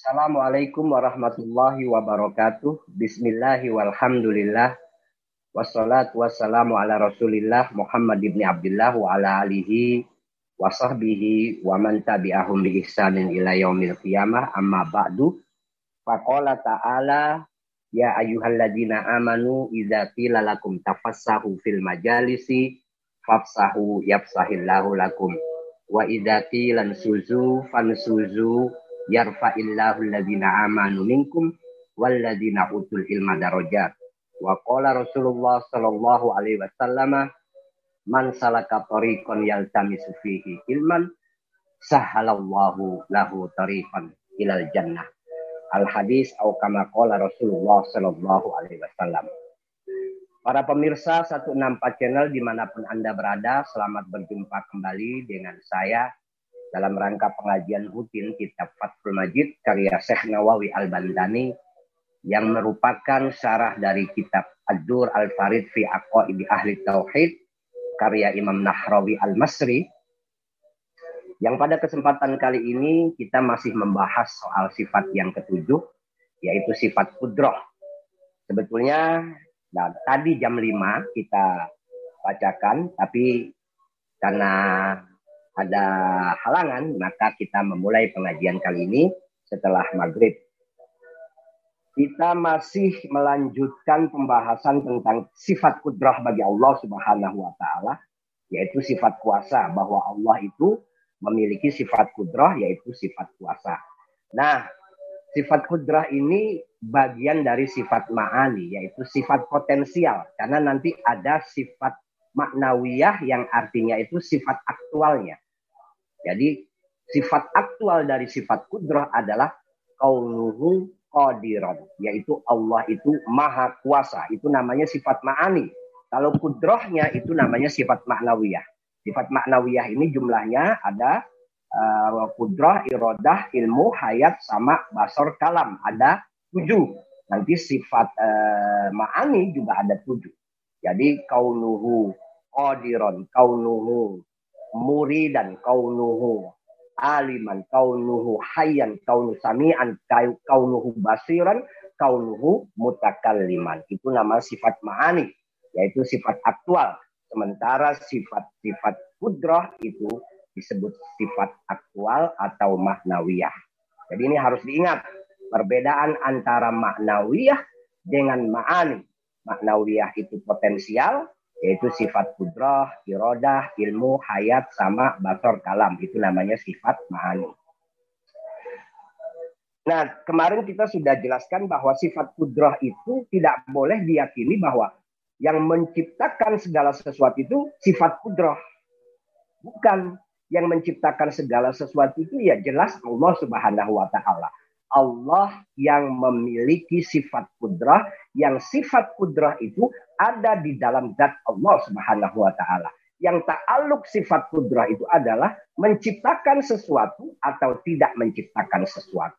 Assalamualaikum warahmatullahi wabarakatuh. Bismillahi walhamdulillah. Wassalatu wassalamu ala rasulillah Muhammad ibn Abdullah wa ala alihi wa sahbihi wa man tabi'ahum bi ihsanin ila yaumil qiyamah amma ba'du. Faqala ta'ala ya ayyuhalladzina amanu idza qila lakum tafassahu fil majalisi fafsahu yafsahillahu lakum wa idza qila suzu fansuzu yarfa'illahu alladhina amanu minkum walladhina utul ilma darajat. Wa qala Rasulullah sallallahu alaihi wasallam man salaka tariqan yaltamisu fihi ilman sahalallahu lahu tariqan ilal jannah. Al hadis au kama qala Rasulullah sallallahu alaihi wasallam. Para pemirsa 164 channel di mana pun Anda berada, selamat berjumpa kembali dengan saya dalam rangka pengajian rutin kitab Fathul Majid karya Syekh Nawawi Al-Bandani yang merupakan syarah dari kitab Ad-Dur Al-Farid fi Aqaidi Ahli Tauhid karya Imam Nahrawi Al-Masri yang pada kesempatan kali ini kita masih membahas soal sifat yang ketujuh yaitu sifat kudroh. Sebetulnya nah, tadi jam 5 kita bacakan tapi karena ada halangan, maka kita memulai pengajian kali ini setelah maghrib. Kita masih melanjutkan pembahasan tentang sifat kudrah bagi Allah Subhanahu wa taala, yaitu sifat kuasa bahwa Allah itu memiliki sifat kudrah yaitu sifat kuasa. Nah, sifat kudrah ini bagian dari sifat ma'ani yaitu sifat potensial karena nanti ada sifat maknawiyah yang artinya itu sifat aktualnya. Jadi sifat aktual dari sifat kudrah adalah kaunuhu qadiran, yaitu Allah itu maha kuasa. Itu namanya sifat ma'ani. Kalau kudrohnya itu namanya sifat maknawiyah. Sifat maknawiyah ini jumlahnya ada uh, kudroh, irodah, ilmu, hayat, sama basor, kalam. Ada tujuh. Nanti sifat uh, ma'ani juga ada tujuh. Jadi kaunuhu qadiran, kaunuhu muridan kaunuhu aliman kaunuhu hayyan kaunu sami'an kaunuhu basiran kaunuhu mutakalliman. Itu nama sifat ma'ani yaitu sifat aktual. Sementara sifat-sifat kudrah itu disebut sifat aktual atau maknawiyah. Jadi ini harus diingat perbedaan antara maknawiyah dengan ma'ani. Maknawiyah itu potensial yaitu sifat kudrah, irodah, ilmu, hayat, sama basor kalam. Itu namanya sifat ma'ani. Nah, kemarin kita sudah jelaskan bahwa sifat kudrah itu tidak boleh diyakini bahwa yang menciptakan segala sesuatu itu sifat kudrah. Bukan yang menciptakan segala sesuatu itu ya jelas Allah Subhanahu wa taala. Allah yang memiliki sifat kudrah, yang sifat kudrah itu ada di dalam zat Allah Subhanahu wa taala. Yang ta'aluk sifat kudrah itu adalah menciptakan sesuatu atau tidak menciptakan sesuatu.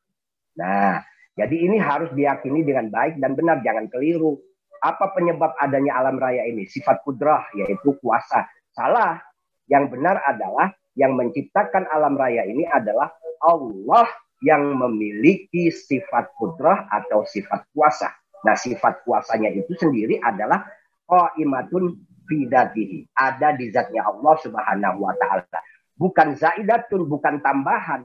Nah, jadi ini harus diyakini dengan baik dan benar, jangan keliru. Apa penyebab adanya alam raya ini? Sifat kudrah, yaitu kuasa. Salah. Yang benar adalah yang menciptakan alam raya ini adalah Allah yang memiliki sifat kudrah atau sifat kuasa. Nah, sifat kuasanya itu sendiri adalah qaimatun fidatihi. Ada di zatnya Allah Subhanahu wa taala. Bukan zaidatun, bukan tambahan.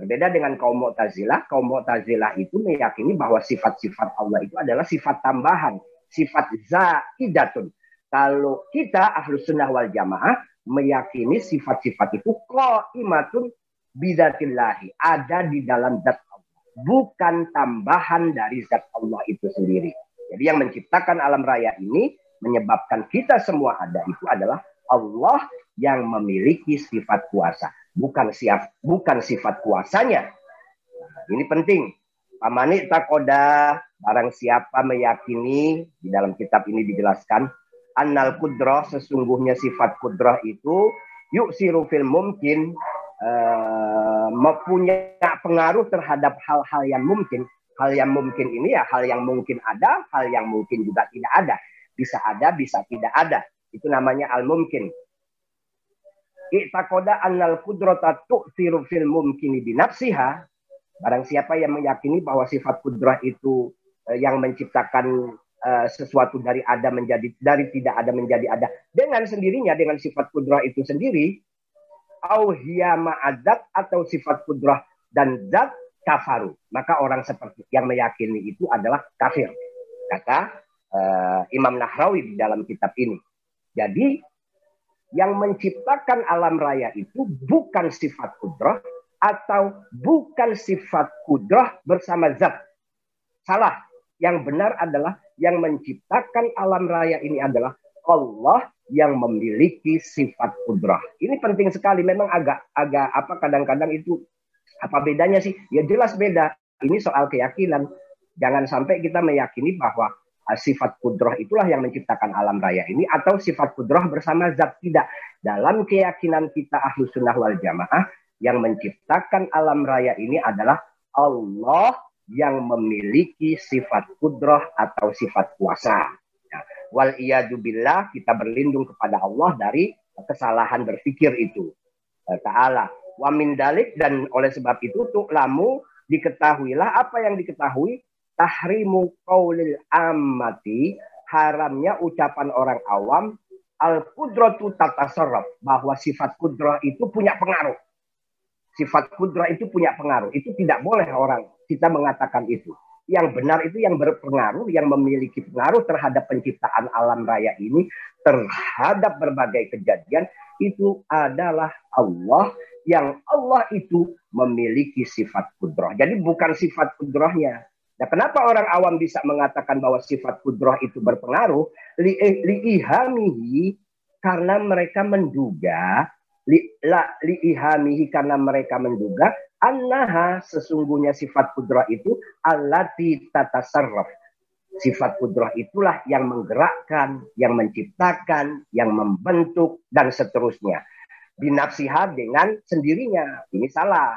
Berbeda dengan kaum Mu'tazilah, kaum Mu'tazilah itu meyakini bahwa sifat-sifat Allah itu adalah sifat tambahan, sifat zaidatun. Kalau kita ahlus sunnah wal jamaah meyakini sifat-sifat itu qaimatun bidatillahi ada di dalam zat Allah. Bukan tambahan dari zat Allah itu sendiri. Jadi yang menciptakan alam raya ini menyebabkan kita semua ada itu adalah Allah yang memiliki sifat kuasa. Bukan siap bukan sifat kuasanya. Nah, ini penting. Pamani takoda barang siapa meyakini di dalam kitab ini dijelaskan annal kudroh sesungguhnya sifat kudroh itu yuk sirufil mungkin uh, mempunyai pengaruh terhadap hal-hal yang mungkin. Hal yang mungkin ini ya hal yang mungkin ada, hal yang mungkin juga tidak ada. Bisa ada, bisa tidak ada. Itu namanya al-mumkin. I'taqada annal qudrata tu'thiru fil mumkini binafsiha. Barang siapa yang meyakini bahwa sifat kudrah itu uh, yang menciptakan uh, sesuatu dari ada menjadi dari tidak ada menjadi ada dengan sendirinya dengan sifat kudrah itu sendiri auhiya ma'adat atau sifat kudrah dan zat kafaru. Maka orang seperti yang meyakini itu adalah kafir. Kata uh, Imam Nahrawi di dalam kitab ini. Jadi yang menciptakan alam raya itu bukan sifat kudrah, atau bukan sifat kudrah bersama zat. Salah. Yang benar adalah yang menciptakan alam raya ini adalah Allah yang memiliki sifat kudrah. Ini penting sekali. Memang agak agak apa kadang-kadang itu apa bedanya sih? Ya jelas beda. Ini soal keyakinan. Jangan sampai kita meyakini bahwa ah, sifat kudrah itulah yang menciptakan alam raya ini atau sifat kudrah bersama zat tidak. Dalam keyakinan kita ahlu sunnah wal jamaah yang menciptakan alam raya ini adalah Allah yang memiliki sifat kudrah atau sifat kuasa. Wal billah kita berlindung kepada Allah dari kesalahan berpikir itu. Eh, Ta'ala. Wa min dalik dan oleh sebab itu lamu diketahuilah apa yang diketahui tahrimu qaulil ammati haramnya ucapan orang awam al kudratu tatasarraf bahwa sifat kudrah itu punya pengaruh sifat kudra itu punya pengaruh. Itu tidak boleh orang kita mengatakan itu. Yang benar itu yang berpengaruh, yang memiliki pengaruh terhadap penciptaan alam raya ini, terhadap berbagai kejadian, itu adalah Allah yang Allah itu memiliki sifat kudroh. Jadi bukan sifat kudrohnya. Nah, kenapa orang awam bisa mengatakan bahwa sifat kudroh itu berpengaruh? Li'ihamihi, li karena mereka menduga li, la li ihamihi karena mereka menduga annaha sesungguhnya sifat kudrah itu allati tatasarraf. Sifat kudrah itulah yang menggerakkan, yang menciptakan, yang membentuk dan seterusnya. Binafsiha dengan sendirinya. Ini salah.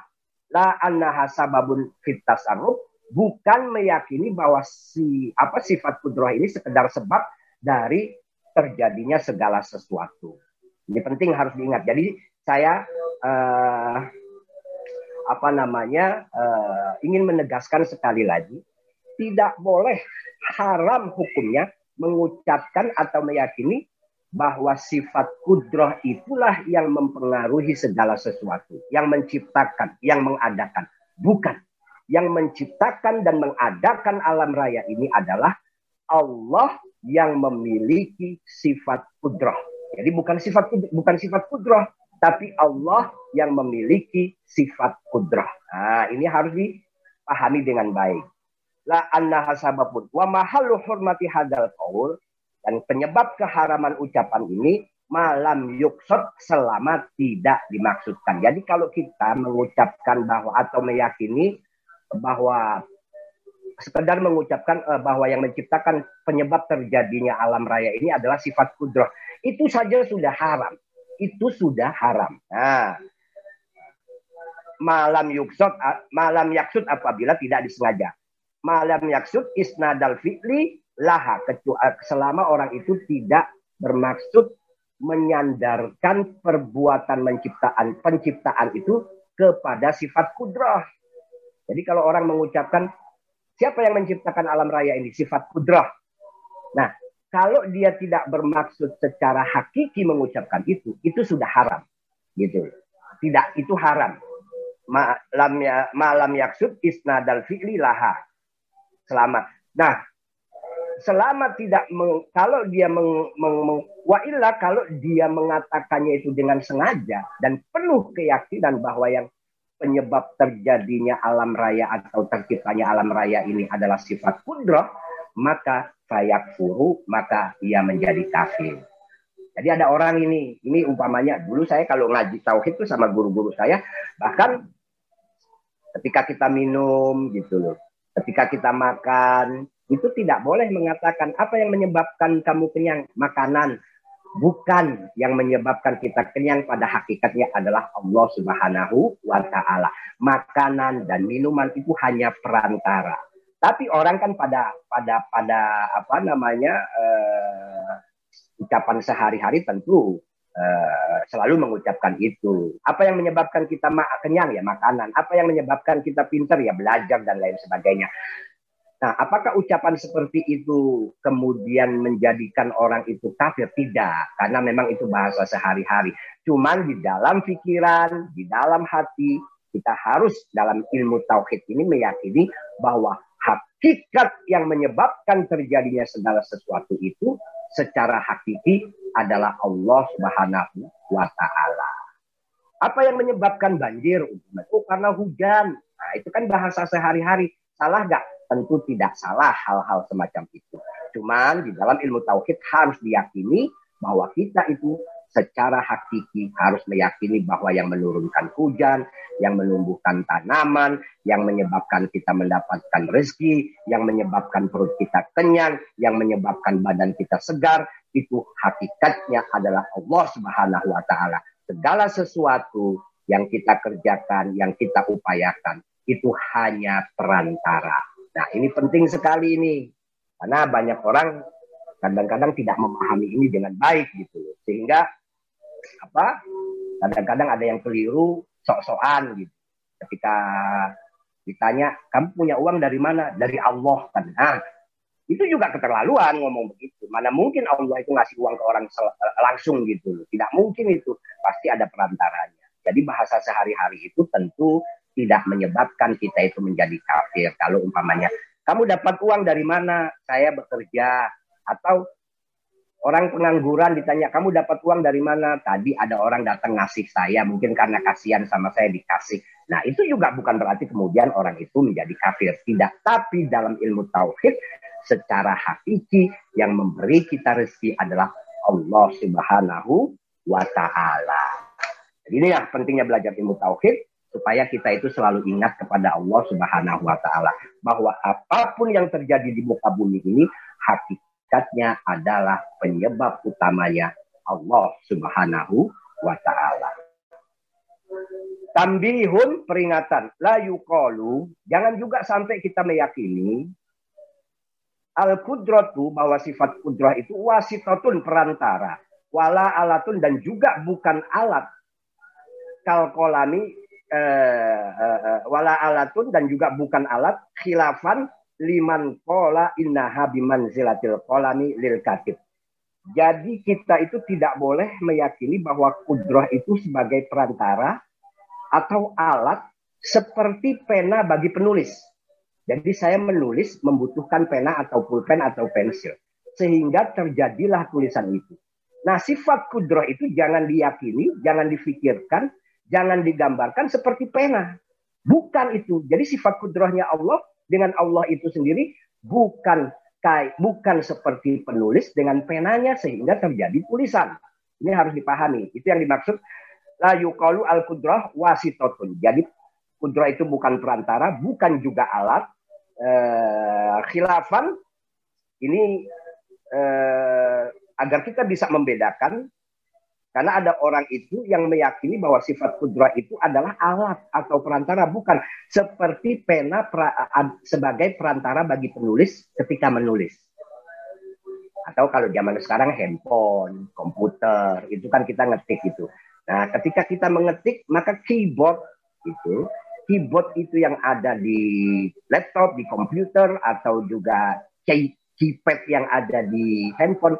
La annaha sababun fit tasarruf bukan meyakini bahwa si apa sifat kudrah ini sekedar sebab dari terjadinya segala sesuatu. Ini penting harus diingat. Jadi saya uh, apa namanya uh, ingin menegaskan sekali lagi tidak boleh haram hukumnya mengucapkan atau meyakini bahwa sifat kudroh itulah yang mempengaruhi segala sesuatu, yang menciptakan, yang mengadakan. Bukan. Yang menciptakan dan mengadakan alam raya ini adalah Allah yang memiliki sifat kudroh. Jadi bukan sifat bukan sifat kudrah, tapi Allah yang memiliki sifat kudrah. Nah, ini harus dipahami dengan baik. La anna hasabapun wa mahallu hurmati hadal qaul dan penyebab keharaman ucapan ini malam yuksot selama tidak dimaksudkan. Jadi kalau kita mengucapkan bahwa atau meyakini bahwa sekedar mengucapkan uh, bahwa yang menciptakan penyebab terjadinya alam raya ini adalah sifat kudrah itu saja sudah haram. Itu sudah haram. Nah, malam yuksud malam yaksud apabila tidak disengaja. Malam yaksud isnadal fi'li laha selama orang itu tidak bermaksud menyandarkan perbuatan menciptaan penciptaan itu kepada sifat kudrah. Jadi kalau orang mengucapkan siapa yang menciptakan alam raya ini sifat kudrah. Nah, kalau dia tidak bermaksud secara hakiki mengucapkan itu, itu sudah haram. Gitu. Tidak, itu haram. Malam ya malam yaksud isnadal fi'li laha. Selamat. Nah, selama tidak meng, kalau dia meng, meng, meng, wa illa kalau dia mengatakannya itu dengan sengaja dan penuh keyakinan bahwa yang penyebab terjadinya alam raya atau terciptanya alam raya ini adalah sifat kudrah, maka fayak furu maka ia menjadi kafir. Jadi ada orang ini, ini umpamanya dulu saya kalau ngaji tauhid itu sama guru-guru saya, bahkan ketika kita minum gitu loh, ketika kita makan itu tidak boleh mengatakan apa yang menyebabkan kamu kenyang makanan bukan yang menyebabkan kita kenyang pada hakikatnya adalah Allah Subhanahu wa taala. Makanan dan minuman itu hanya perantara. Tapi orang kan pada pada pada apa namanya uh, ucapan sehari-hari tentu uh, selalu mengucapkan itu. Apa yang menyebabkan kita kenyang ya makanan. Apa yang menyebabkan kita pintar ya belajar dan lain sebagainya. Nah, apakah ucapan seperti itu kemudian menjadikan orang itu kafir? Tidak, karena memang itu bahasa sehari-hari. Cuman di dalam pikiran, di dalam hati, kita harus dalam ilmu tauhid ini meyakini bahwa hakikat yang menyebabkan terjadinya segala sesuatu itu secara hakiki adalah Allah Subhanahu wa taala. Apa yang menyebabkan banjir? Oh, karena hujan. Nah, itu kan bahasa sehari-hari. Salah nggak? tentu tidak salah hal-hal semacam itu. Cuman di dalam ilmu tauhid harus diyakini bahwa kita itu secara hakiki harus meyakini bahwa yang menurunkan hujan, yang menumbuhkan tanaman, yang menyebabkan kita mendapatkan rezeki, yang menyebabkan perut kita kenyang, yang menyebabkan badan kita segar, itu hakikatnya adalah Allah Subhanahu wa taala. Segala sesuatu yang kita kerjakan, yang kita upayakan, itu hanya perantara Nah, ini penting sekali ini. Karena banyak orang kadang-kadang tidak memahami ini dengan baik gitu. Sehingga apa? Kadang-kadang ada yang keliru sok-sokan gitu. Ketika ditanya, "Kamu punya uang dari mana?" Dari Allah kan. Nah, itu juga keterlaluan ngomong begitu. Mana mungkin Allah itu ngasih uang ke orang langsung gitu. Tidak mungkin itu. Pasti ada perantaranya. Jadi bahasa sehari-hari itu tentu tidak menyebabkan kita itu menjadi kafir. Kalau umpamanya kamu dapat uang dari mana? Saya bekerja atau orang pengangguran ditanya kamu dapat uang dari mana? Tadi ada orang datang ngasih saya mungkin karena kasihan sama saya dikasih. Nah, itu juga bukan berarti kemudian orang itu menjadi kafir. Tidak, tapi dalam ilmu tauhid secara hakiki yang memberi kita rezeki adalah Allah Subhanahu wa taala. Jadi ini yang pentingnya belajar ilmu tauhid supaya kita itu selalu ingat kepada Allah Subhanahu wa taala bahwa apa pun yang terjadi di muka bumi ini hakikatnya adalah penyebab utamanya Allah Subhanahu wa taala. Tambihun peringatan la yuqalu jangan juga sampai kita meyakini al kudratu bahwa sifat kudrah itu wasitatun perantara wala alatun dan juga bukan alat kalkolami Eh, eh, eh, wala alatun dan juga bukan alat khilafan liman kola innaha zilatil kolami lil katib. Jadi kita itu tidak boleh meyakini bahwa kudroh itu sebagai perantara atau alat seperti pena bagi penulis. Jadi saya menulis membutuhkan pena atau pulpen atau pensil. Sehingga terjadilah tulisan itu. Nah sifat kudroh itu jangan diyakini, jangan difikirkan jangan digambarkan seperti pena. Bukan itu. Jadi sifat kudrohnya Allah dengan Allah itu sendiri bukan bukan seperti penulis dengan penanya sehingga terjadi tulisan. Ini harus dipahami. Itu yang dimaksud la yuqalu al kudroh wasitotun. Jadi kudroh itu bukan perantara, bukan juga alat. Eh, khilafan ini eh, agar kita bisa membedakan karena ada orang itu yang meyakini bahwa sifat kudrah itu adalah alat atau perantara, bukan seperti pena pra, sebagai perantara bagi penulis ketika menulis. Atau kalau zaman sekarang handphone, komputer, itu kan kita ngetik itu. Nah, ketika kita mengetik, maka keyboard itu, keyboard itu yang ada di laptop, di komputer, atau juga keypad yang ada di handphone,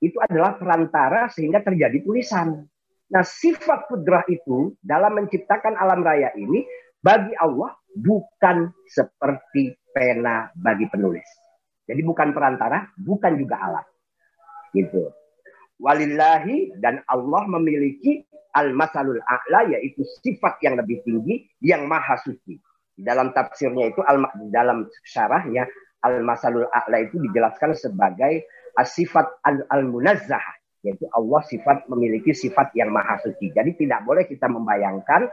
itu adalah perantara sehingga terjadi tulisan. Nah, sifat kudrah itu dalam menciptakan alam raya ini bagi Allah bukan seperti pena bagi penulis. Jadi bukan perantara, bukan juga alat. Gitu. Walillahi dan Allah memiliki al-masalul a'la yaitu sifat yang lebih tinggi yang maha suci. Dalam tafsirnya itu al dalam syarahnya al-masalul a'la itu dijelaskan sebagai sifat al-munazzah yaitu Allah sifat memiliki sifat yang maha suci. Jadi tidak boleh kita membayangkan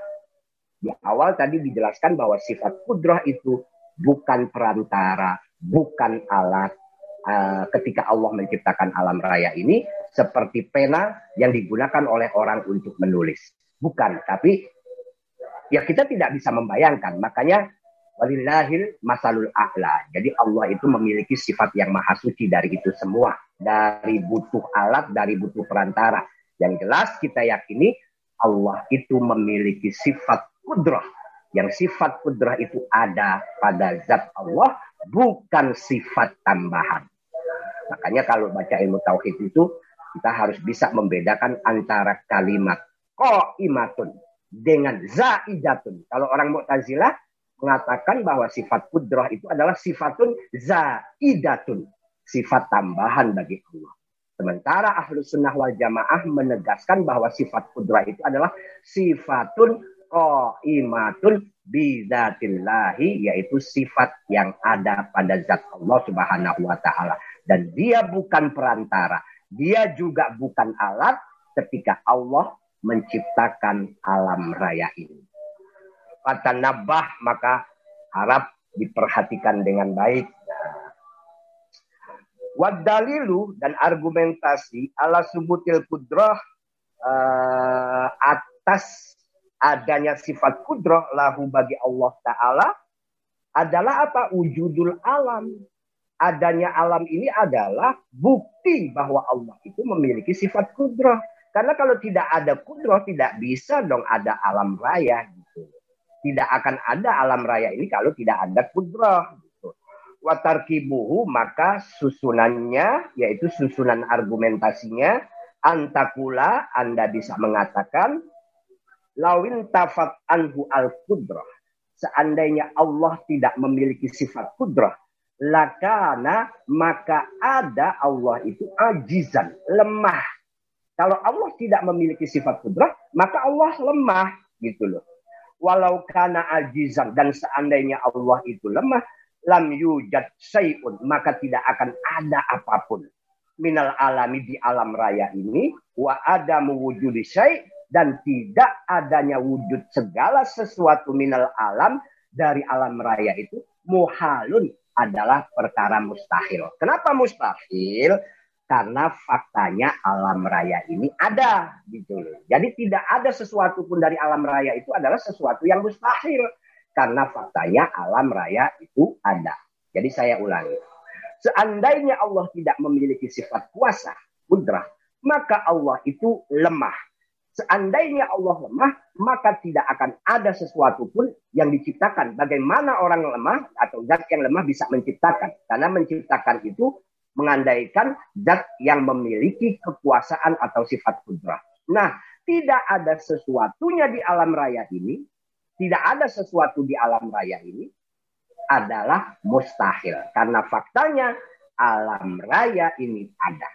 di awal tadi dijelaskan bahwa sifat kudrah itu bukan perantara, bukan alat uh, ketika Allah menciptakan alam raya ini seperti pena yang digunakan oleh orang untuk menulis. Bukan, tapi ya kita tidak bisa membayangkan. Makanya Walillahil masalul a'la. Jadi Allah itu memiliki sifat yang maha suci dari itu semua. Dari butuh alat, dari butuh perantara. Yang jelas kita yakini Allah itu memiliki sifat kudrah. Yang sifat kudrah itu ada pada zat Allah, bukan sifat tambahan. Makanya kalau baca ilmu tauhid itu, kita harus bisa membedakan antara kalimat imatun dengan zaidatun. Kalau orang Mu'tazilah mengatakan bahwa sifat kudrah itu adalah sifatun zaidatun, sifat tambahan bagi Allah. Sementara ahlu sunnah wal jamaah menegaskan bahwa sifat kudrah itu adalah sifatun qaimatun bidatillahi yaitu sifat yang ada pada zat Allah Subhanahu wa taala dan dia bukan perantara dia juga bukan alat ketika Allah menciptakan alam raya ini kata nabah maka harap diperhatikan dengan baik Wadalilu dan argumentasi ala subutil kudroh uh, atas adanya sifat kudroh lahu bagi Allah Ta'ala adalah apa? Wujudul alam. Adanya alam ini adalah bukti bahwa Allah itu memiliki sifat kudroh. Karena kalau tidak ada kudroh, tidak bisa dong ada alam raya. Gitu. Tidak akan ada alam raya ini kalau tidak ada kudroh watarkibuhu maka susunannya yaitu susunan argumentasinya antakula Anda bisa mengatakan lawin tafat anhu al kudrah seandainya Allah tidak memiliki sifat kudrah lakana maka ada Allah itu ajizan lemah. Kalau Allah tidak memiliki sifat kudrah maka Allah lemah gitu loh walau kana ajizan dan seandainya Allah itu lemah lam yujad sayun maka tidak akan ada apa pun minal alami di alam raya ini wa ada mewujudi syai dan tidak adanya wujud segala sesuatu minal alam dari alam raya itu muhalun adalah perkara mustahil. Kenapa mustahil? Karena faktanya alam raya ini ada gitu loh. Jadi tidak ada sesuatu pun dari alam raya itu adalah sesuatu yang mustahil. Karena faktanya alam raya itu ada. Jadi saya ulangi. Seandainya Allah tidak memiliki sifat kuasa, kudrah, maka Allah itu lemah. Seandainya Allah lemah, maka tidak akan ada sesuatu pun yang diciptakan. Bagaimana orang lemah atau zat yang lemah bisa menciptakan? Karena menciptakan itu mengandaikan zat yang memiliki kekuasaan atau sifat kudrah. Nah, tidak ada sesuatunya di alam raya ini tidak ada sesuatu di alam raya ini adalah mustahil. Karena faktanya alam raya ini ada.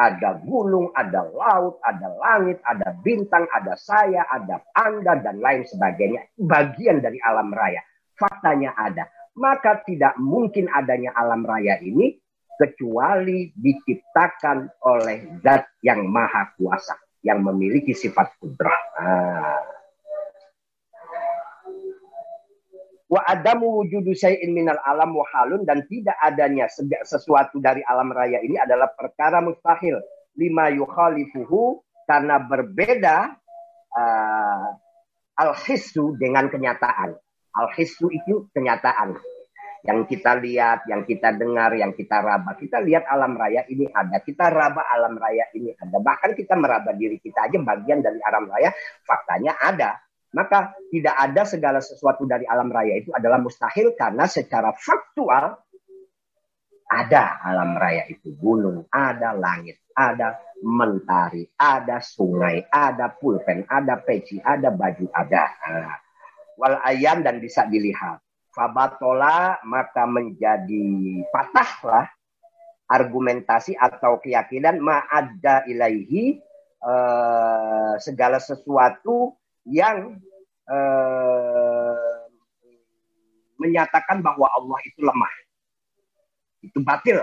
Ada gunung, ada laut, ada langit, ada bintang, ada saya, ada Anda, dan lain sebagainya. Bagian dari alam raya. Faktanya ada. Maka tidak mungkin adanya alam raya ini kecuali diciptakan oleh zat yang maha kuasa. Yang memiliki sifat kudrah. Nah. wa adamu wujudu syai'in minal alam muhalun dan tidak adanya sesuatu dari alam raya ini adalah perkara mustahil lima yukhalifuhu karena berbeda uh, al-hissu dengan kenyataan. Al-hissu itu kenyataan. Yang kita lihat, yang kita dengar, yang kita raba. Kita lihat alam raya ini ada. Kita raba alam raya ini ada. Bahkan kita meraba diri kita aja bagian dari alam raya. Faktanya ada maka tidak ada segala sesuatu dari alam raya itu adalah mustahil karena secara faktual ada alam raya itu gunung, ada langit, ada mentari, ada sungai, ada pulpen, ada peci, ada baju, ada. Nah, wal ayam dan bisa dilihat. Fabatola maka menjadi patahlah argumentasi atau keyakinan ma'adda ilaihi eh, segala sesuatu yang eh, menyatakan bahwa Allah itu lemah. Itu batil.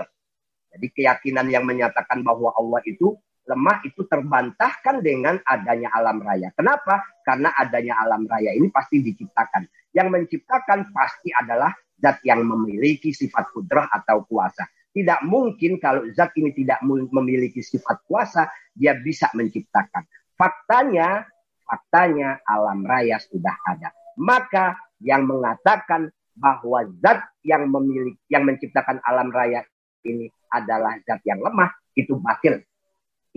Jadi keyakinan yang menyatakan bahwa Allah itu lemah itu terbantahkan dengan adanya alam raya. Kenapa? Karena adanya alam raya ini pasti diciptakan. Yang menciptakan pasti adalah zat yang memiliki sifat kudrah atau kuasa. Tidak mungkin kalau zat ini tidak memiliki sifat kuasa, dia bisa menciptakan. Faktanya faktanya alam raya sudah ada. Maka yang mengatakan bahwa zat yang memiliki yang menciptakan alam raya ini adalah zat yang lemah itu batil.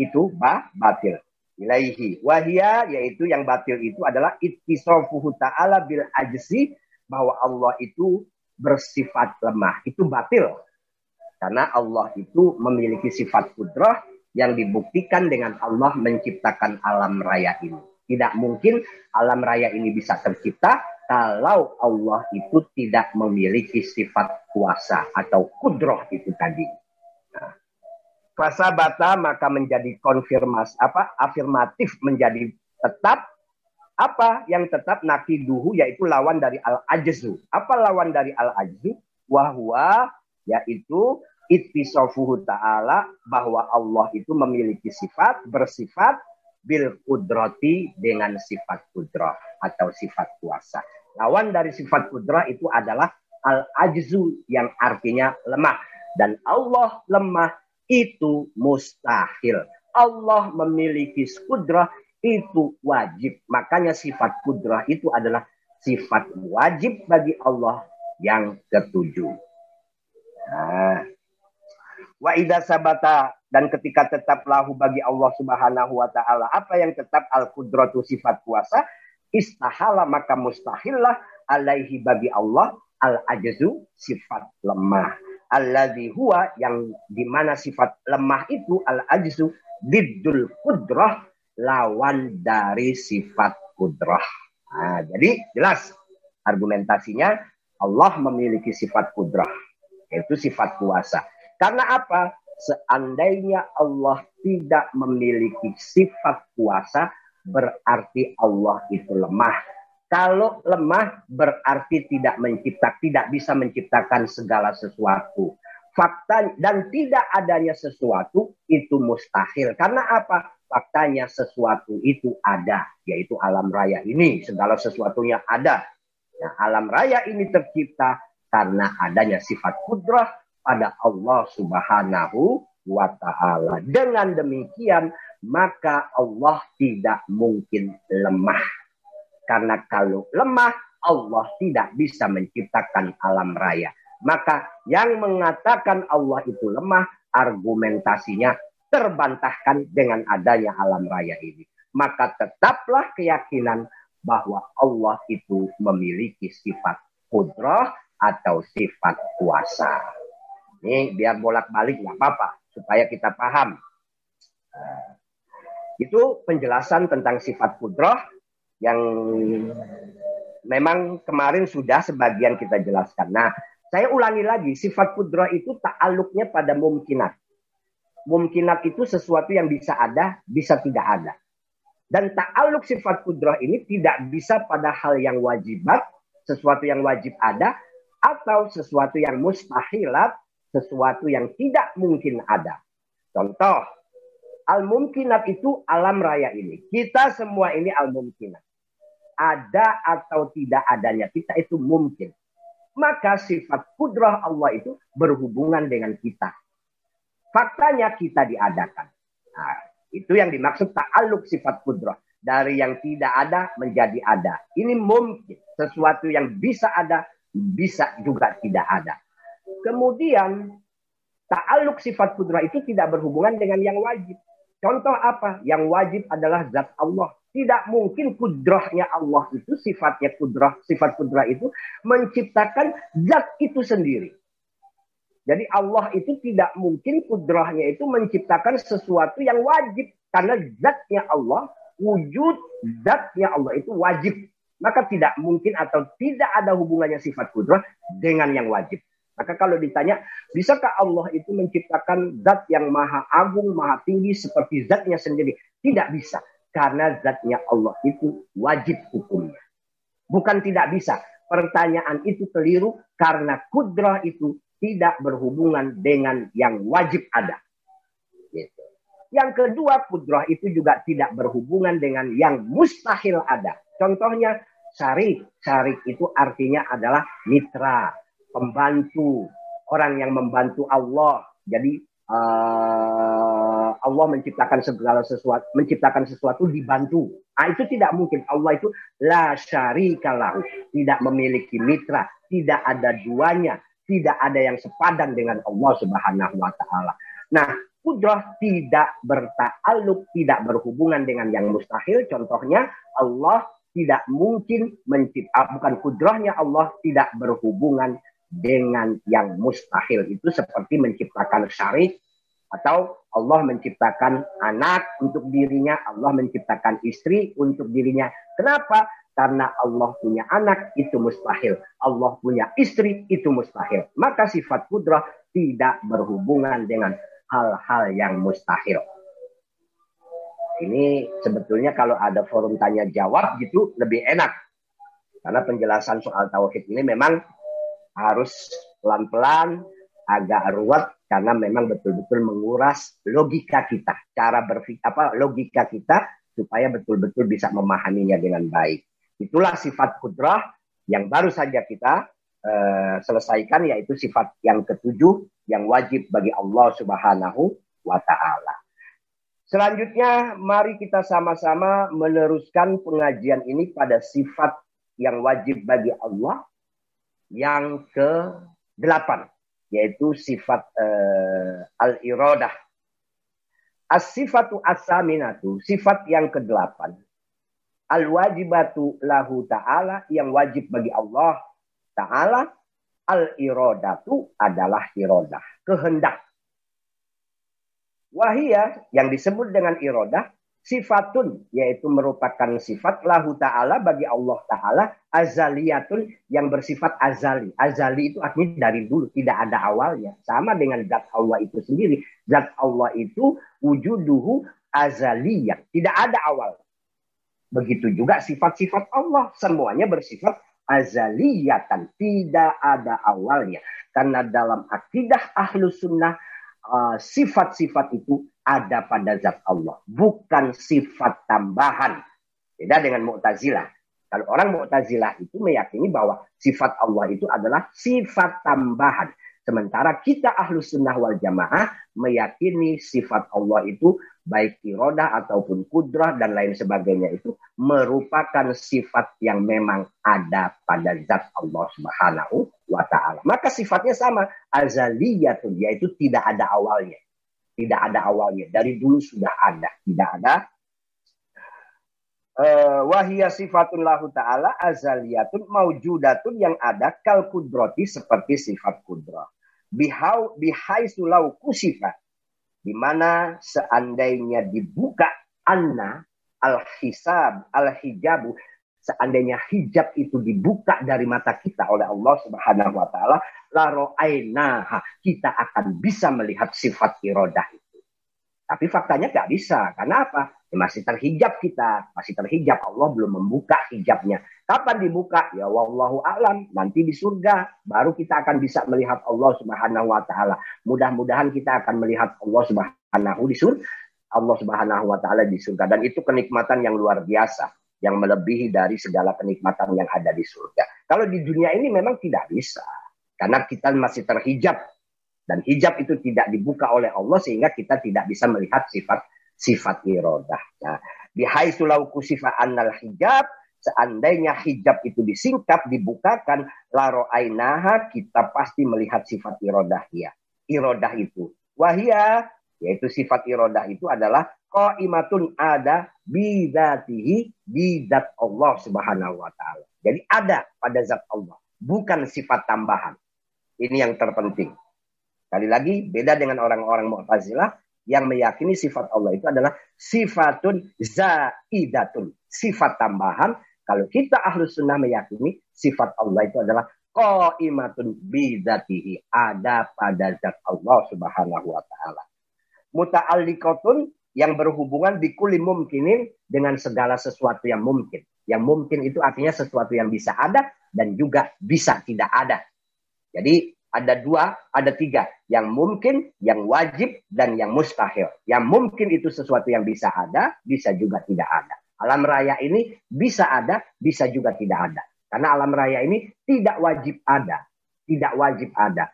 Itu bah, batil. ilaihi. Wahia yaitu yang batil itu adalah ittisafuhu ta'ala bil ajzi bahwa Allah itu bersifat lemah. Itu batil. Karena Allah itu memiliki sifat kudrah yang dibuktikan dengan Allah menciptakan alam raya ini. Tidak mungkin alam raya ini bisa tercipta kalau Allah itu tidak memiliki sifat kuasa atau kudroh itu tadi. Nah, bata maka menjadi konfirmasi apa afirmatif menjadi tetap apa yang tetap nakiduhu yaitu lawan dari al ajzu. Apa lawan dari al ajzu? Wahwa yaitu ittisafuhu ta'ala bahwa Allah itu memiliki sifat bersifat bil kudrati dengan sifat kudrah atau sifat kuasa. Lawan dari sifat kudrah itu adalah al-ajzu yang artinya lemah. Dan Allah lemah itu mustahil. Allah memiliki kudrah itu wajib. Makanya sifat kudrah itu adalah sifat wajib bagi Allah yang ketujuh. Nah, wa idza sabata dan ketika tetap lahu bagi Allah Subhanahu wa taala apa yang tetap al qudratu sifat kuasa istahala maka mustahillah alaihi bagi Allah al ajzu sifat lemah alladzi huwa yang di mana sifat lemah itu al ajzu diddul kudrah lawan dari sifat kudrah nah, jadi jelas argumentasinya Allah memiliki sifat kudrah yaitu sifat kuasa. Karena apa? Seandainya Allah tidak memiliki sifat kuasa, berarti Allah itu lemah. Kalau lemah berarti tidak mencipta, tidak bisa menciptakan segala sesuatu. Fakta dan tidak adanya sesuatu itu mustahil. Karena apa? Faktanya sesuatu itu ada, yaitu alam raya ini. Segala sesuatunya ada. Nah, alam raya ini tercipta karena adanya sifat kudrah pada Allah Subhanahu wa taala. Dengan demikian maka Allah tidak mungkin lemah. Karena kalau lemah Allah tidak bisa menciptakan alam raya. Maka yang mengatakan Allah itu lemah argumentasinya terbantahkan dengan adanya alam raya ini. Maka tetaplah keyakinan bahwa Allah itu memiliki sifat kudrah atau sifat kuasa. Ini biar bolak-balik nggak apa-apa supaya kita paham. Nah, itu penjelasan tentang sifat kudroh yang memang kemarin sudah sebagian kita jelaskan. Nah, saya ulangi lagi, sifat kudroh itu ta'aluknya pada mumkinat. Mumkinat itu sesuatu yang bisa ada, bisa tidak ada. Dan ta'aluk sifat kudroh ini tidak bisa pada hal yang wajibat, sesuatu yang wajib ada, atau sesuatu yang mustahilat, sesuatu yang tidak mungkin ada. Contoh, al-mumkinat itu alam raya ini. Kita semua ini al-mumkinat. Ada atau tidak adanya kita itu mungkin. Maka sifat kudrah Allah itu berhubungan dengan kita. Faktanya kita diadakan. Nah, itu yang dimaksud ta'aluk sifat kudrah. Dari yang tidak ada menjadi ada. Ini mungkin. Sesuatu yang bisa ada, bisa juga tidak ada. Kemudian ta'aluk sifat kudrah itu tidak berhubungan dengan yang wajib. Contoh apa? Yang wajib adalah zat Allah. Tidak mungkin kudrahnya Allah itu, sifatnya kudrah, sifat kudrah itu menciptakan zat itu sendiri. Jadi Allah itu tidak mungkin kudrahnya itu menciptakan sesuatu yang wajib. Karena zatnya Allah, wujud zatnya Allah itu wajib. Maka tidak mungkin atau tidak ada hubungannya sifat kudrah dengan yang wajib. Maka kalau ditanya, bisakah Allah itu menciptakan zat yang maha agung, maha tinggi seperti zatnya sendiri? Tidak bisa. Karena zatnya Allah itu wajib hukumnya. Bukan tidak bisa. Pertanyaan itu keliru karena kudrah itu tidak berhubungan dengan yang wajib ada. Gitu. Yang kedua, kudrah itu juga tidak berhubungan dengan yang mustahil ada. Contohnya, syarik. Syarik itu artinya adalah mitra pembantu, orang yang membantu Allah. Jadi uh, Allah menciptakan segala sesuatu, menciptakan sesuatu dibantu. Nah, itu tidak mungkin. Allah itu la syarikalahu, tidak memiliki mitra, tidak ada duanya, tidak ada yang sepadan dengan Allah Subhanahu wa taala. Nah, kudrah tidak bertakluk, tidak berhubungan dengan yang mustahil. Contohnya Allah tidak mungkin mencipta, ah, bukan kudrahnya Allah tidak berhubungan dengan yang mustahil. Itu seperti menciptakan syarif atau Allah menciptakan anak untuk dirinya, Allah menciptakan istri untuk dirinya. Kenapa? Karena Allah punya anak itu mustahil. Allah punya istri itu mustahil. Maka sifat kudrah tidak berhubungan dengan hal-hal yang mustahil. Ini sebetulnya kalau ada forum tanya jawab gitu lebih enak. Karena penjelasan soal tauhid ini memang harus pelan-pelan, agak ruwet karena memang betul-betul menguras logika kita, cara berpikir apa logika kita supaya betul-betul bisa memahaminya dengan baik. Itulah sifat kudrah yang baru saja kita uh, selesaikan yaitu sifat yang ketujuh yang wajib bagi Allah Subhanahu wa taala. Selanjutnya mari kita sama-sama meneruskan pengajian ini pada sifat yang wajib bagi Allah yang ke-8 yaitu sifat uh, al-iradah. As-sifatu as-saminatu, sifat yang ke-8. Al-wajibatu lahu ta'ala, yang wajib bagi Allah ta'ala. Al-iradatu adalah iradah, kehendak. Wahia yang disebut dengan iradah sifatun yaitu merupakan sifat lahu ta'ala bagi Allah ta'ala azaliyatun yang bersifat azali. Azali itu artinya dari dulu, tidak ada awalnya. Sama dengan zat Allah itu sendiri. Zat Allah itu wujuduhu azaliyah, tidak ada awal. Begitu juga sifat-sifat Allah, semuanya bersifat azaliyatan, tidak ada awalnya. Karena dalam akidah ahlu sunnah, uh, sifat-sifat itu ada pada zat Allah, bukan sifat tambahan. Beda dengan Mu'tazilah. Kalau orang Mu'tazilah itu meyakini bahwa sifat Allah itu adalah sifat tambahan. Sementara kita ahlu sunnah wal jamaah meyakini sifat Allah itu baik iroda ataupun kudrah dan lain sebagainya itu merupakan sifat yang memang ada pada zat Allah subhanahu wa ta'ala. Maka sifatnya sama. Azaliyatun yaitu tidak ada awalnya. Tidak ada awalnya. Dari dulu sudah ada. Tidak ada. Uh, wahia sifatun lahu ta'ala azaliyatun maujudatun yang ada kal kudroti seperti sifat kudrah. Bihau bihai sulau kusifat. Di mana seandainya dibuka anna al-hisab, al-hijabu, seandainya hijab itu dibuka dari mata kita oleh Allah Subhanahu wa taala, la ro'ainaha, kita akan bisa melihat sifat irodah itu. Tapi faktanya nggak bisa. Karena apa? Ya masih terhijab kita, masih terhijab. Allah belum membuka hijabnya. Kapan dibuka? Ya wallahu a'lam. Nanti di surga baru kita akan bisa melihat Allah Subhanahu wa taala. Mudah-mudahan kita akan melihat Allah Subhanahu di surga. Allah Subhanahu wa taala di surga dan itu kenikmatan yang luar biasa yang melebihi dari segala kenikmatan yang ada di surga. Kalau di dunia ini memang tidak bisa. Karena kita masih terhijab. Dan hijab itu tidak dibuka oleh Allah sehingga kita tidak bisa melihat sifat sifat irodah. Nah, bihai sulauku sifat annal hijab, seandainya hijab itu disingkap, dibukakan, laro ainaha, kita pasti melihat sifat irodah ya. Irodah itu. Wahia, yaitu sifat irodah itu adalah qaimatun ada bidatihi bidat Allah Subhanahu wa taala. Jadi ada pada zat Allah, bukan sifat tambahan. Ini yang terpenting. Kali lagi beda dengan orang-orang Mu'tazilah yang meyakini sifat Allah itu adalah sifatun zaidatun, sifat tambahan. Kalau kita ahlu sunnah meyakini sifat Allah itu adalah qaimatun bidatihi, ada pada zat Allah Subhanahu wa taala. Muta'alliqatun yang berhubungan bikuli mungkinin dengan segala sesuatu yang mungkin. Yang mungkin itu artinya sesuatu yang bisa ada dan juga bisa tidak ada. Jadi ada dua, ada tiga. Yang mungkin, yang wajib, dan yang mustahil. Yang mungkin itu sesuatu yang bisa ada, bisa juga tidak ada. Alam raya ini bisa ada, bisa juga tidak ada. Karena alam raya ini tidak wajib ada. Tidak wajib ada.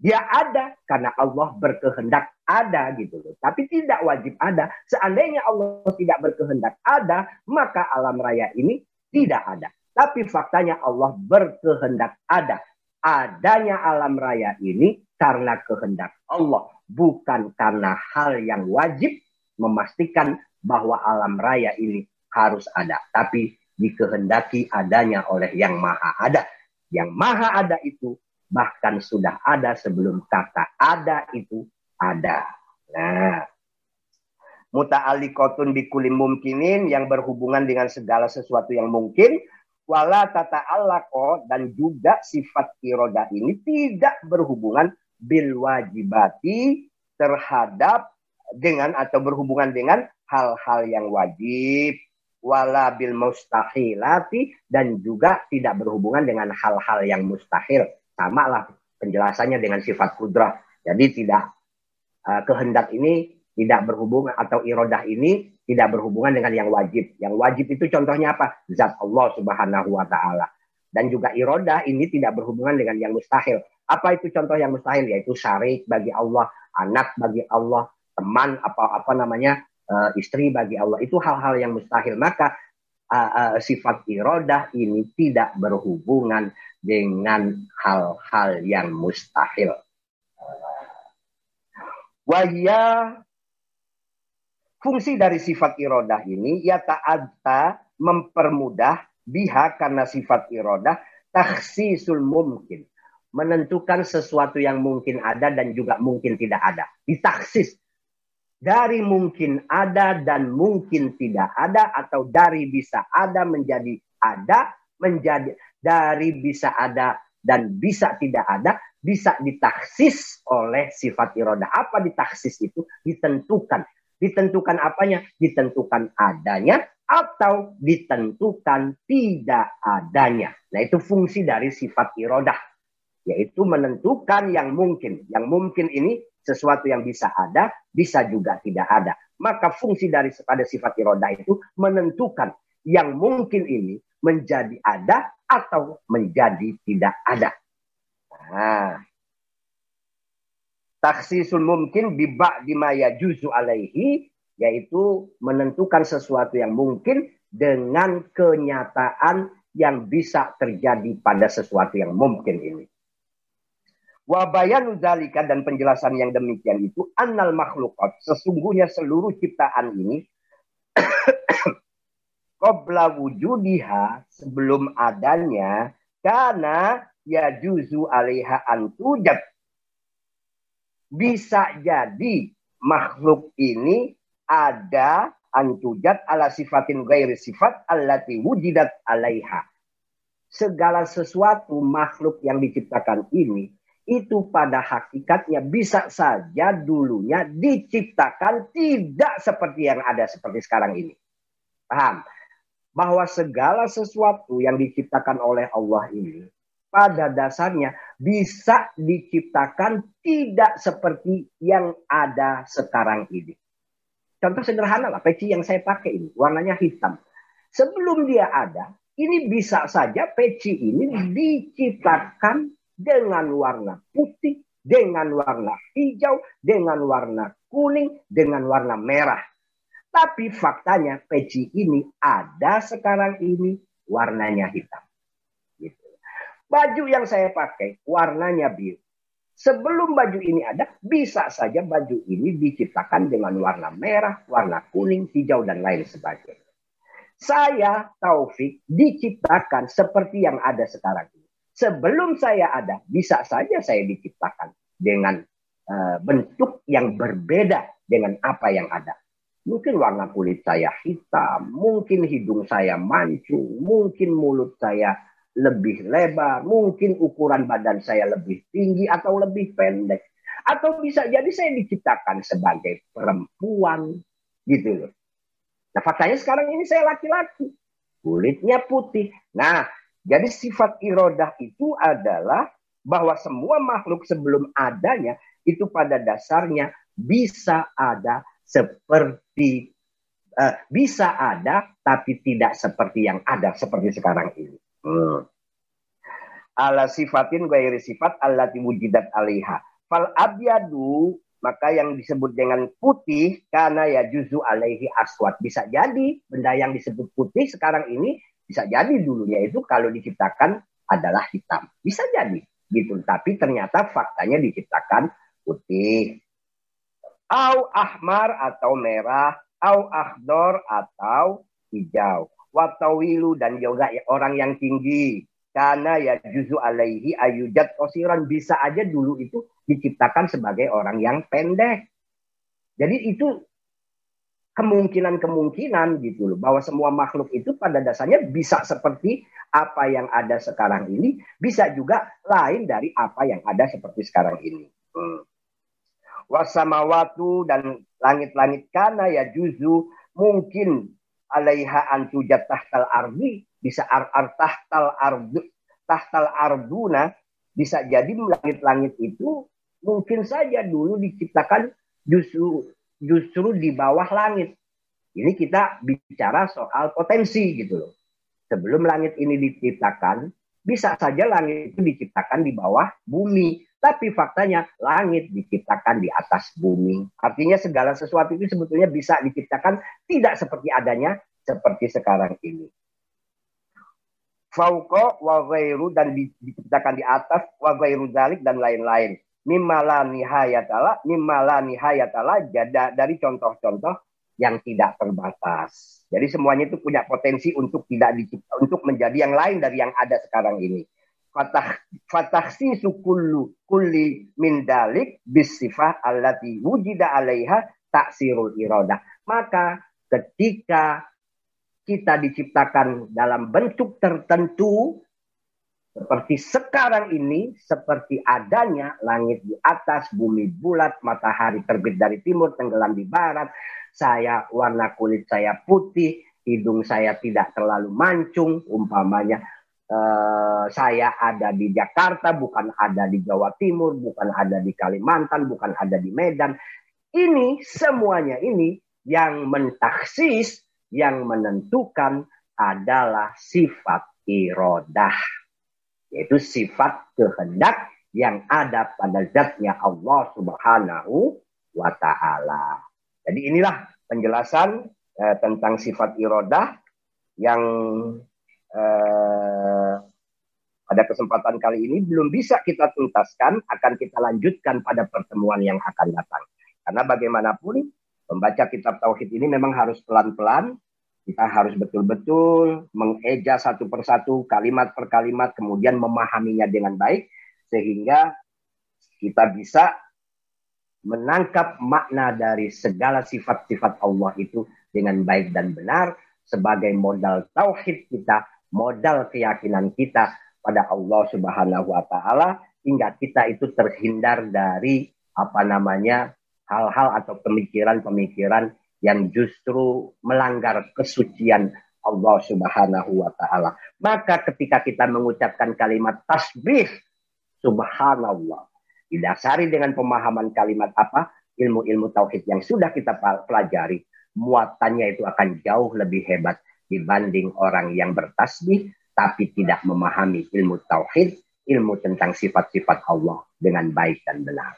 Dia ada karena Allah berkehendak ada gitu loh. Tapi tidak wajib ada. Seandainya Allah tidak berkehendak ada, maka alam raya ini tidak ada. Tapi faktanya Allah berkehendak ada. Adanya alam raya ini karena kehendak Allah, bukan karena hal yang wajib memastikan bahwa alam raya ini harus ada, tapi dikehendaki adanya oleh yang maha ada. Yang maha ada itu bahkan sudah ada sebelum kata ada itu ada. Nah, muta'alikotun bikulim mungkinin yang berhubungan dengan segala sesuatu yang mungkin wala tata allako dan juga sifat iroda ini tidak berhubungan bil wajibati terhadap dengan atau berhubungan dengan hal-hal yang wajib wala bil mustahilati dan juga tidak berhubungan dengan hal-hal yang mustahil sama lah penjelasannya dengan sifat kudrah. Jadi tidak uh, kehendak ini tidak berhubungan atau irodah ini tidak berhubungan dengan yang wajib. Yang wajib itu contohnya apa? Zat Allah Subhanahu wa taala. Dan juga irodah ini tidak berhubungan dengan yang mustahil. Apa itu contoh yang mustahil? Yaitu syarik bagi Allah, anak bagi Allah, teman apa apa namanya uh, istri bagi Allah. Itu hal-hal yang mustahil. Maka uh, uh, sifat irodah ini tidak berhubungan dengan hal-hal yang mustahil. Wahya fungsi dari sifat irodah ini ya ta'adta mempermudah biha karena sifat irodah taksisul mungkin menentukan sesuatu yang mungkin ada dan juga mungkin tidak ada. Ditaksis dari mungkin ada dan mungkin tidak ada atau dari bisa ada menjadi ada menjadi dari bisa ada dan bisa tidak ada bisa ditaksis oleh sifat iroda. Apa ditaksis itu? Ditentukan. Ditentukan apanya? Ditentukan adanya atau ditentukan tidak adanya. Nah itu fungsi dari sifat iroda. Yaitu menentukan yang mungkin. Yang mungkin ini sesuatu yang bisa ada, bisa juga tidak ada. Maka fungsi dari pada sifat iroda itu menentukan yang mungkin ini menjadi ada atau menjadi tidak ada. Nah, taksisul mungkin biba dimaya juzu alaihi yaitu menentukan sesuatu yang mungkin dengan kenyataan yang bisa terjadi pada sesuatu yang mungkin ini. Wabayanu zalika dan penjelasan yang demikian itu annal makhlukat sesungguhnya seluruh ciptaan ini qabla wujudiha sebelum adanya karena ya juzu alaiha antujat bisa jadi makhluk ini ada antujat ala sifatin gairi sifat allati wujidat alaiha. Segala sesuatu makhluk yang diciptakan ini itu pada hakikatnya bisa saja dulunya diciptakan tidak seperti yang ada seperti sekarang ini. Paham? bahwa segala sesuatu yang diciptakan oleh Allah ini pada dasarnya bisa diciptakan tidak seperti yang ada sekarang ini. Contoh sederhana lah, peci yang saya pakai ini warnanya hitam. Sebelum dia ada, ini bisa saja peci ini diciptakan dengan warna putih, dengan warna hijau, dengan warna kuning, dengan warna merah. Tapi faktanya peci ini ada sekarang ini warnanya hitam. Gitu. Baju yang saya pakai warnanya biru. Sebelum baju ini ada, bisa saja baju ini diciptakan dengan warna merah, warna kuning, hijau, dan lain sebagainya. Saya, Taufik, diciptakan seperti yang ada sekarang. Sebelum saya ada, bisa saja saya diciptakan dengan uh, bentuk yang berbeda dengan apa yang ada. Mungkin warna kulit saya hitam, mungkin hidung saya mancung, mungkin mulut saya lebih lebar, mungkin ukuran badan saya lebih tinggi atau lebih pendek. Atau bisa jadi saya diciptakan sebagai perempuan gitu loh. Nah faktanya sekarang ini saya laki-laki. Kulitnya putih. Nah jadi sifat irodah itu adalah bahwa semua makhluk sebelum adanya itu pada dasarnya bisa ada seperti uh, bisa ada tapi tidak seperti yang ada seperti sekarang ini. Hmm. Ala sifatin gairi sifat allati wujidat alaiha. Fal abyadu maka yang disebut dengan putih karena ya juzu alaihi aswat. Bisa jadi benda yang disebut putih sekarang ini bisa jadi dulunya itu kalau diciptakan adalah hitam. Bisa jadi. gitu. Tapi ternyata faktanya diciptakan putih. Au ahmar atau merah, au akhdor atau hijau. Watawilu dan juga orang yang tinggi. Karena ya juzu alaihi ayujat kosiran bisa aja dulu itu diciptakan sebagai orang yang pendek. Jadi itu kemungkinan-kemungkinan gitu loh bahwa semua makhluk itu pada dasarnya bisa seperti apa yang ada sekarang ini bisa juga lain dari apa yang ada seperti sekarang ini. Hmm. Wasamawatu dan langit-langit kana ya juzu mungkin alaiha antujat tahtal ardi bisa ar, ar tahtal ardu tahtal arduna bisa jadi langit-langit itu mungkin saja dulu diciptakan justru justru di bawah langit. Ini kita bicara soal potensi gitu loh. Sebelum langit ini diciptakan, bisa saja langit itu diciptakan di bawah bumi. Tapi faktanya langit diciptakan di atas bumi. Artinya segala sesuatu itu sebetulnya bisa diciptakan tidak seperti adanya seperti sekarang ini. Fauko wa dan diciptakan di atas wa ghairu dan lain-lain mimala nihayatala mimala nihayatala jada dari contoh-contoh yang tidak terbatas. Jadi semuanya itu punya potensi untuk tidak dicipta, untuk menjadi yang lain dari yang ada sekarang ini. Fatah fatahsi sukullu kulli min dalik bisifah allati wujida alaiha taksirul irodah. Maka ketika kita diciptakan dalam bentuk tertentu seperti sekarang ini, seperti adanya langit di atas, bumi bulat, matahari terbit dari timur, tenggelam di barat. Saya warna kulit saya putih, hidung saya tidak terlalu mancung, umpamanya eh, saya ada di Jakarta, bukan ada di Jawa Timur, bukan ada di Kalimantan, bukan ada di Medan. Ini semuanya ini yang mentaksis, yang menentukan adalah sifat irodah yaitu sifat kehendak yang ada pada zatnya Allah Subhanahu wa taala. Jadi inilah penjelasan eh, tentang sifat irodah yang eh, pada kesempatan kali ini belum bisa kita tuntaskan, akan kita lanjutkan pada pertemuan yang akan datang. Karena bagaimanapun membaca kitab tauhid ini memang harus pelan-pelan, kita harus betul-betul mengeja satu persatu kalimat per kalimat, kemudian memahaminya dengan baik, sehingga kita bisa menangkap makna dari segala sifat-sifat Allah itu dengan baik dan benar sebagai modal tauhid kita, modal keyakinan kita pada Allah Subhanahu wa taala hingga kita itu terhindar dari apa namanya hal-hal atau pemikiran-pemikiran yang justru melanggar kesucian Allah Subhanahu wa taala. Maka ketika kita mengucapkan kalimat tasbih subhanallah didasari dengan pemahaman kalimat apa? ilmu-ilmu tauhid yang sudah kita pelajari, muatannya itu akan jauh lebih hebat dibanding orang yang bertasbih tapi tidak memahami ilmu tauhid, ilmu tentang sifat-sifat Allah dengan baik dan benar.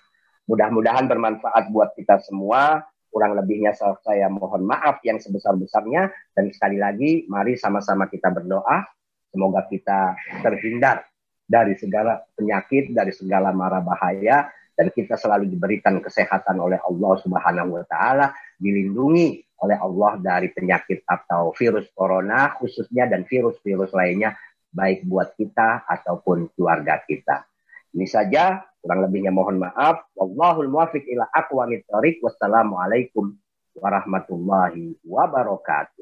Mudah-mudahan bermanfaat buat kita semua. Kurang lebihnya saya mohon maaf yang sebesar-besarnya. Dan sekali lagi, mari sama-sama kita berdoa. Semoga kita terhindar dari segala penyakit, dari segala mara bahaya. Dan kita selalu diberikan kesehatan oleh Allah Subhanahu wa Ta'ala, dilindungi oleh Allah dari penyakit atau virus corona, khususnya dan virus-virus lainnya, baik buat kita ataupun keluarga kita. Ini saja kurang lebihnya mohon maaf. Wallahul muwafiq ila aqwamit thoriq. Wassalamualaikum warahmatullahi wabarakatuh.